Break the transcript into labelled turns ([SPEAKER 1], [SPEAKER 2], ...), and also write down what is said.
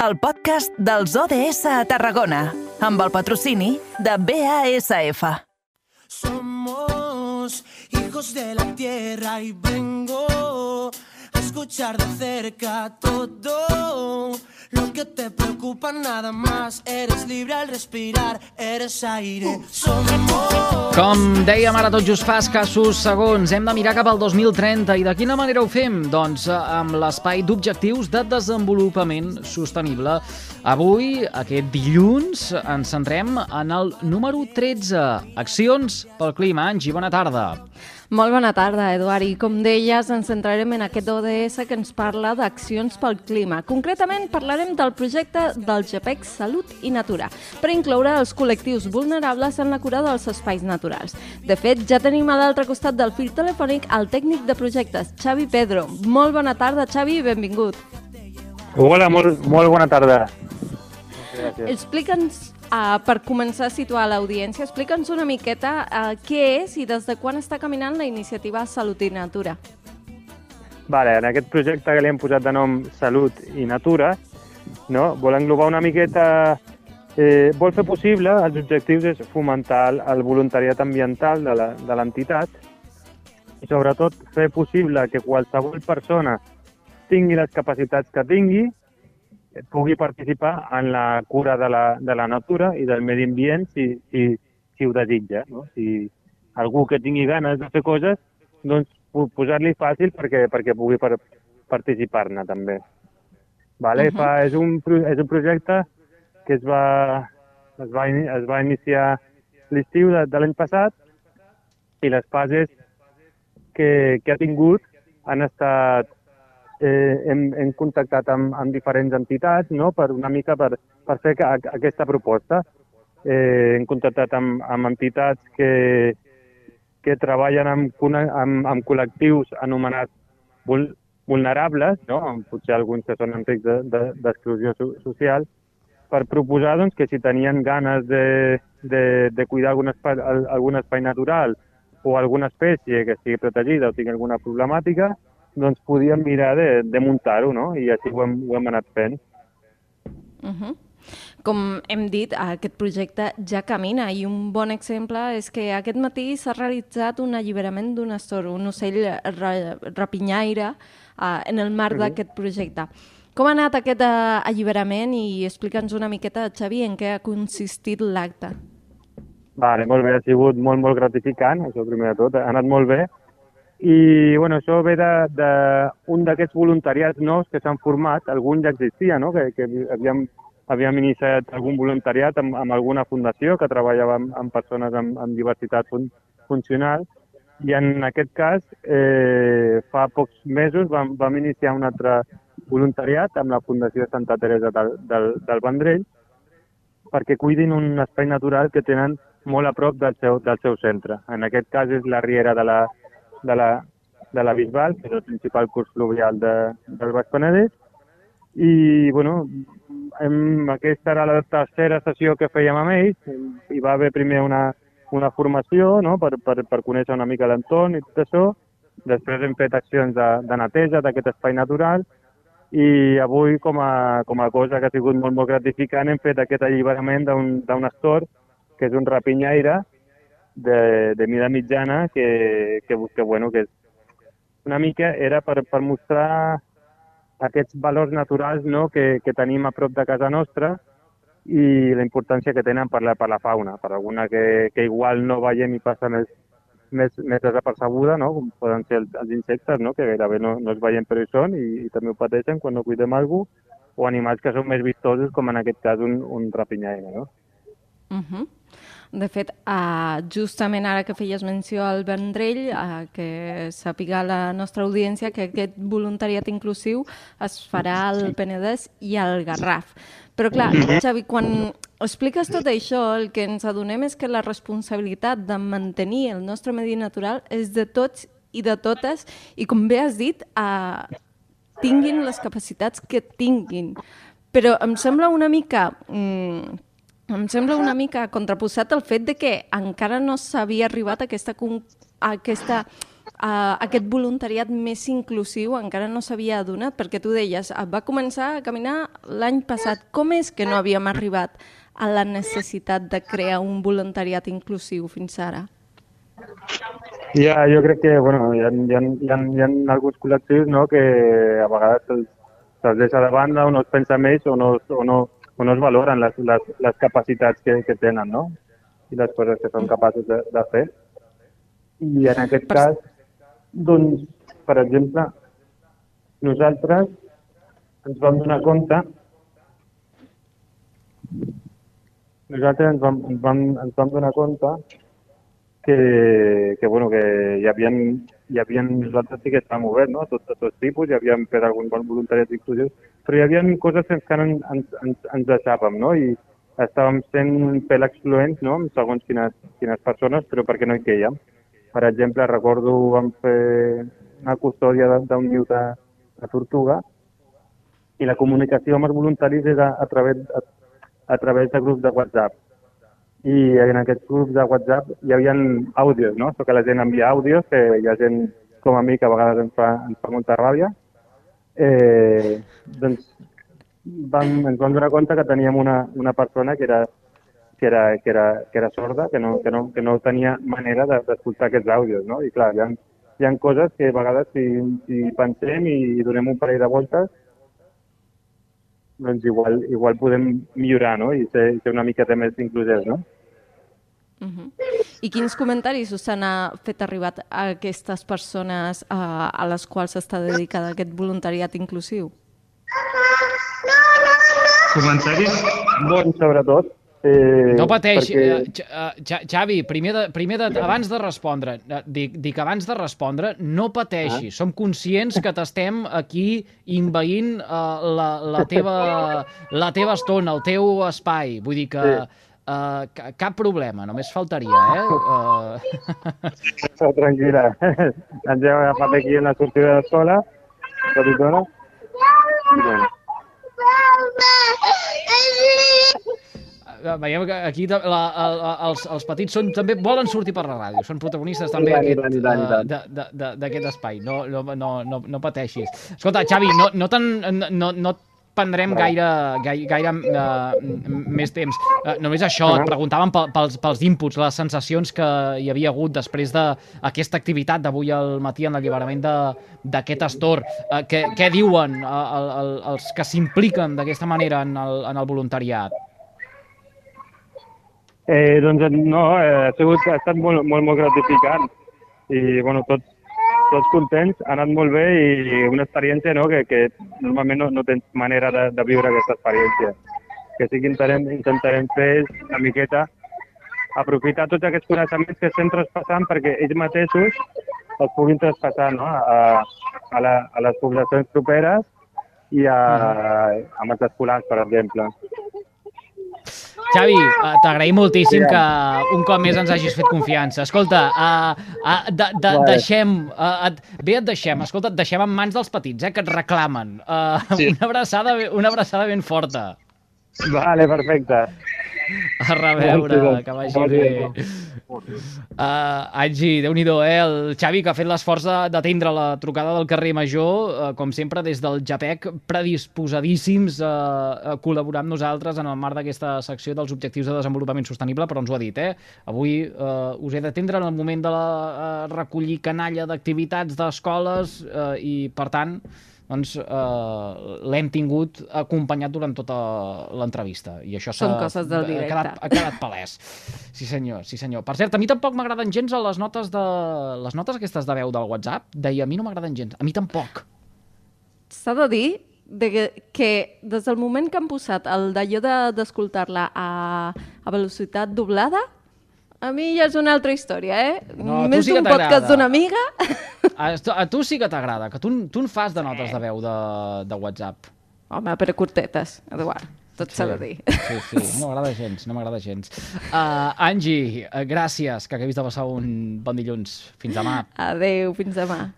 [SPEAKER 1] el podcast dels ODS a Tarragona, amb el patrocini de BASF.
[SPEAKER 2] Somos hijos de la tierra y vengo escuchar de cerca todo lo que te preocupa nada más. Eres libre al respirar, eres aire. Somos.
[SPEAKER 3] Com dèiem ara tot just fa escassos segons, hem de mirar cap al 2030 i de quina manera ho fem? Doncs eh, amb l'espai d'objectius de desenvolupament sostenible. Avui, aquest dilluns, ens centrem en el número 13, Accions pel Clima. Angi, bona tarda.
[SPEAKER 4] Molt bona tarda, Eduard. I com deies, ens centrarem en aquest ODS que ens parla d'accions pel clima. Concretament, parlarem del projecte del GPEC Salut i Natura, per incloure els col·lectius vulnerables en la cura dels espais naturals. De fet, ja tenim a l'altre costat del fil telefònic el tècnic de projectes, Xavi Pedro. Molt bona tarda, Xavi, i benvingut.
[SPEAKER 5] Hola, molt, molt bona tarda. Gràcies.
[SPEAKER 4] Explica'ns, uh, per començar a situar l'audiència, explica'ns una miqueta uh, què és i des de quan està caminant la iniciativa Salut i Natura.
[SPEAKER 5] Vale, en aquest projecte que li hem posat de nom Salut i Natura, no? vol englobar una miqueta... Eh, vol fer possible, els objectius és fomentar el, voluntariat ambiental de la- de l'entitat i sobretot fer possible que qualsevol persona tingui les capacitats que tingui pugui participar en la cura de la, de la natura i del medi ambient si, si, si ho desitja. No? Si algú que tingui ganes de fer coses, doncs po- posar-li fàcil perquè, perquè pugui per, participar-ne també. Vale? Uh. -huh. Fa, és, un, és un projecte que es va, es va, es va iniciar l'estiu de, de l'any passat i les fases que, que ha tingut han estat eh, hem, hem contactat amb, amb diferents entitats no? per una mica per, per fer ca- aquesta proposta. Eh, hem contactat amb, amb entitats que, que treballen amb, amb, amb col·lectius anomenats vul, vulnerables, no? potser alguns que són en risc de- de- d'exclusió de, so, social, per proposar doncs, que si tenien ganes de, de, de cuidar algun espai, al- algun espai natural o alguna espècie que estigui protegida o tingui alguna problemàtica, doncs podíem mirar de, de muntar-ho, no? I així ho hem, ho hem anat fent.
[SPEAKER 4] Uh -huh. Com hem dit, aquest projecte ja camina i un bon exemple és que aquest matí s'ha realitzat un alliberament d'un astor, un ocell ra rapinyaire, uh, en el marc
[SPEAKER 5] Mhm.
[SPEAKER 4] d'aquest projecte. Com ha anat aquest uh, alliberament i explica'ns una miqueta, Xavi, en què ha consistit l'acte.
[SPEAKER 5] Vale, molt bé, ha sigut molt, molt gratificant, això primer de tot, ha anat molt bé. I bueno, això ve d'un de, d'aquests voluntariats nous que s'han format, algun ja existia, no? que, que havíem, havíem iniciat algun voluntariat amb, amb alguna fundació que treballava amb, amb persones amb, amb diversitat fun funcional i en aquest cas eh, fa pocs mesos vam, vam iniciar un altre voluntariat amb la Fundació Santa Teresa del, del, del Vendrell perquè cuidin un espai natural que tenen molt a prop del seu, del seu centre. En aquest cas és la Riera de la, de la, de la Bisbal, que és el principal curs fluvial de, del Baix Penedès. I, bueno, hem, aquesta era la tercera sessió que fèiem amb ells. Hi va haver primer una, una formació no? per, per, per conèixer una mica l'entorn i tot això. Després hem fet accions de, de neteja d'aquest espai natural i avui, com a, com a cosa que ha sigut molt, molt gratificant, hem fet aquest alliberament d'un astor, que és un rapinyaire de, de mida mitjana, que, que, que, bueno, que una mica era per, per mostrar aquests valors naturals no, que, que tenim a prop de casa nostra i la importància que tenen per la, per la fauna, per alguna que, que igual no veiem i passa més, més, més desapercebuda, no? com poden ser els, els insectes, no? que gairebé no, no es veiem però hi són i, i també ho pateixen quan no cuidem algú, o animals que són més vistosos, com en aquest cas un, un rapinyaire. No?
[SPEAKER 4] Uh -huh. De fet, uh, justament ara que feies menció al Vendrell, uh, que sàpiga la nostra audiència que aquest voluntariat inclusiu es farà al Penedès i al Garraf. Però clar, Xavi, quan expliques tot això, el que ens adonem és que la responsabilitat de mantenir el nostre medi natural és de tots i de totes, i com bé has dit, uh, tinguin les capacitats que tinguin. Però em sembla una mica... Mm, em sembla una mica contraposat el fet de que encara no s'havia arribat a aquesta, a aquesta uh, aquest voluntariat més inclusiu encara no s'havia adonat? Perquè tu deies, uh, va començar a caminar l'any passat. Com és que no havíem arribat a la necessitat de crear un voluntariat inclusiu fins ara?
[SPEAKER 5] Ja, jo crec que bueno, hi, ha, hi, ha, hi, ha, hi ha alguns col·lectius no, que a vegades se'ls se deixa de banda o no es pensa més o no, o no, o no es valoren les, les, les capacitats que, que tenen no? i les coses que són capaços de, de fer. I en aquest per... cas, doncs, per exemple, nosaltres ens vam donar compte nosaltres ens vam, ens vam, ens vam donar compte que, que, bueno, que hi havia, hi havia, nosaltres sí que estàvem oberts, no? Tots, tots tipus, hi havíem fet algun bon voluntariat inclusiu, però hi havia coses que encara ens, ens, ens, deixàvem, no? I estàvem sent un pèl excloents, no? Segons quines, quines persones, però perquè no hi quèiem. Per exemple, recordo vam fer una custòdia d'un niu de, de tortuga i la comunicació amb els voluntaris era a través, a, a través de grups de WhatsApp i en aquests grups de WhatsApp hi havia àudios, no? So que la gent envia àudios, que hi ha gent com a mi que a vegades ens fa, ens fa molta ràbia. Eh, doncs vam, ens vam donar compte que teníem una, una persona que era, que era, que era, que era sorda, que no, que no, que no tenia manera d'escoltar aquests àudios, no? I clar, hi ha, hi ha coses que a vegades si, si pensem i donem un parell de voltes doncs igual, igual podem millorar no? i ser, ser una miqueta més inclusius. No?
[SPEAKER 4] Uh -huh. I quins comentaris us han fet arribar a aquestes persones a, a les quals està dedicada aquest voluntariat inclusiu?
[SPEAKER 5] Comentaris bons, sobretot,
[SPEAKER 3] Eh, no pateix, perquè... uh, Xavi, primer, de, primer de, abans de respondre, dic, dic abans de respondre, no pateixi, ah. som conscients que t'estem aquí inveint uh, la, la, teva, la teva estona, el teu espai, vull dir que sí. Uh, cap problema, només faltaria, eh?
[SPEAKER 5] Uh... Tranquil·la, ens hem agafat aquí en la sortida d'escola, petitona, i bueno.
[SPEAKER 3] Eh, veiem que aquí la, la, els, els petits són, també volen sortir per la ràdio, són protagonistes també d'aquest espai, no, no, no, no, no pateixis. Escolta, Xavi, no, no, ten, no, no prendrem gaire, gaire, gaire uh, més temps. Uh, només això, et preguntàvem pels, pels inputs, les sensacions que hi havia hagut després d'aquesta activitat d'avui al matí en l'alliberament d'aquest astor. Uh, què, què diuen uh, el, el, els que s'impliquen d'aquesta manera en el, en el voluntariat?
[SPEAKER 5] Eh, doncs no, eh, ha, sigut, ha estat molt, molt, molt gratificant i bueno, tots, tots contents, ha anat molt bé i una experiència no, que, que normalment no, no tens manera de, de viure aquesta experiència. Que sí que intentarem, intentarem fer una miqueta aprofitar tots aquests coneixements que estem traspassant perquè ells mateixos els puguin traspassar no? a, a, la, a les poblacions properes i a, a els escolars, per exemple.
[SPEAKER 3] Xavi, uh, t'agraïm moltíssim que un cop més ens hagis fet confiança. Escolta, uh, uh, de, de, deixem, uh, et, bé et deixem, escolta, et deixem en mans dels petits, eh, que et reclamen. Uh, sí. una, abraçada, una abraçada ben forta.
[SPEAKER 5] Vale, perfecte.
[SPEAKER 3] A reveure, que vagi bé. Uh, Angi, déu nhi eh? El Xavi, que ha fet l'esforç d'atendre la trucada del carrer Major, uh, com sempre, des del JAPEC, predisposadíssims uh, a col·laborar amb nosaltres en el marc d'aquesta secció dels objectius de desenvolupament sostenible, però ens ho ha dit, eh? Avui uh, us he d'atendre en el moment de la, uh, recollir canalla d'activitats d'escoles uh, i, per tant, doncs eh, l'hem tingut acompanyat durant tota l'entrevista. I això
[SPEAKER 4] Són coses del directe.
[SPEAKER 3] Ha quedat, ha quedat palès. Sí senyor, sí senyor. Per cert, a mi tampoc m'agraden gens les notes, de, les notes aquestes de veu del WhatsApp. Deia, a mi no m'agraden gens. A mi tampoc.
[SPEAKER 4] S'ha de dir de que, que des del moment que han posat el d'allò d'escoltar-la a, a velocitat doblada, a mi ja és una altra història, eh? No, Més sí d'un podcast d'una amiga.
[SPEAKER 3] A, a tu sí que t'agrada, que tu, tu en fas de notes de veu de, de WhatsApp.
[SPEAKER 4] Home, però curtetes, Eduard tot s'ha de dir.
[SPEAKER 3] Sí, sí, no m'agrada gens, no m'agrada gens. Uh, Angie, uh, gràcies, que acabis de passar un bon dilluns. Fins demà.
[SPEAKER 4] Adeu, fins demà.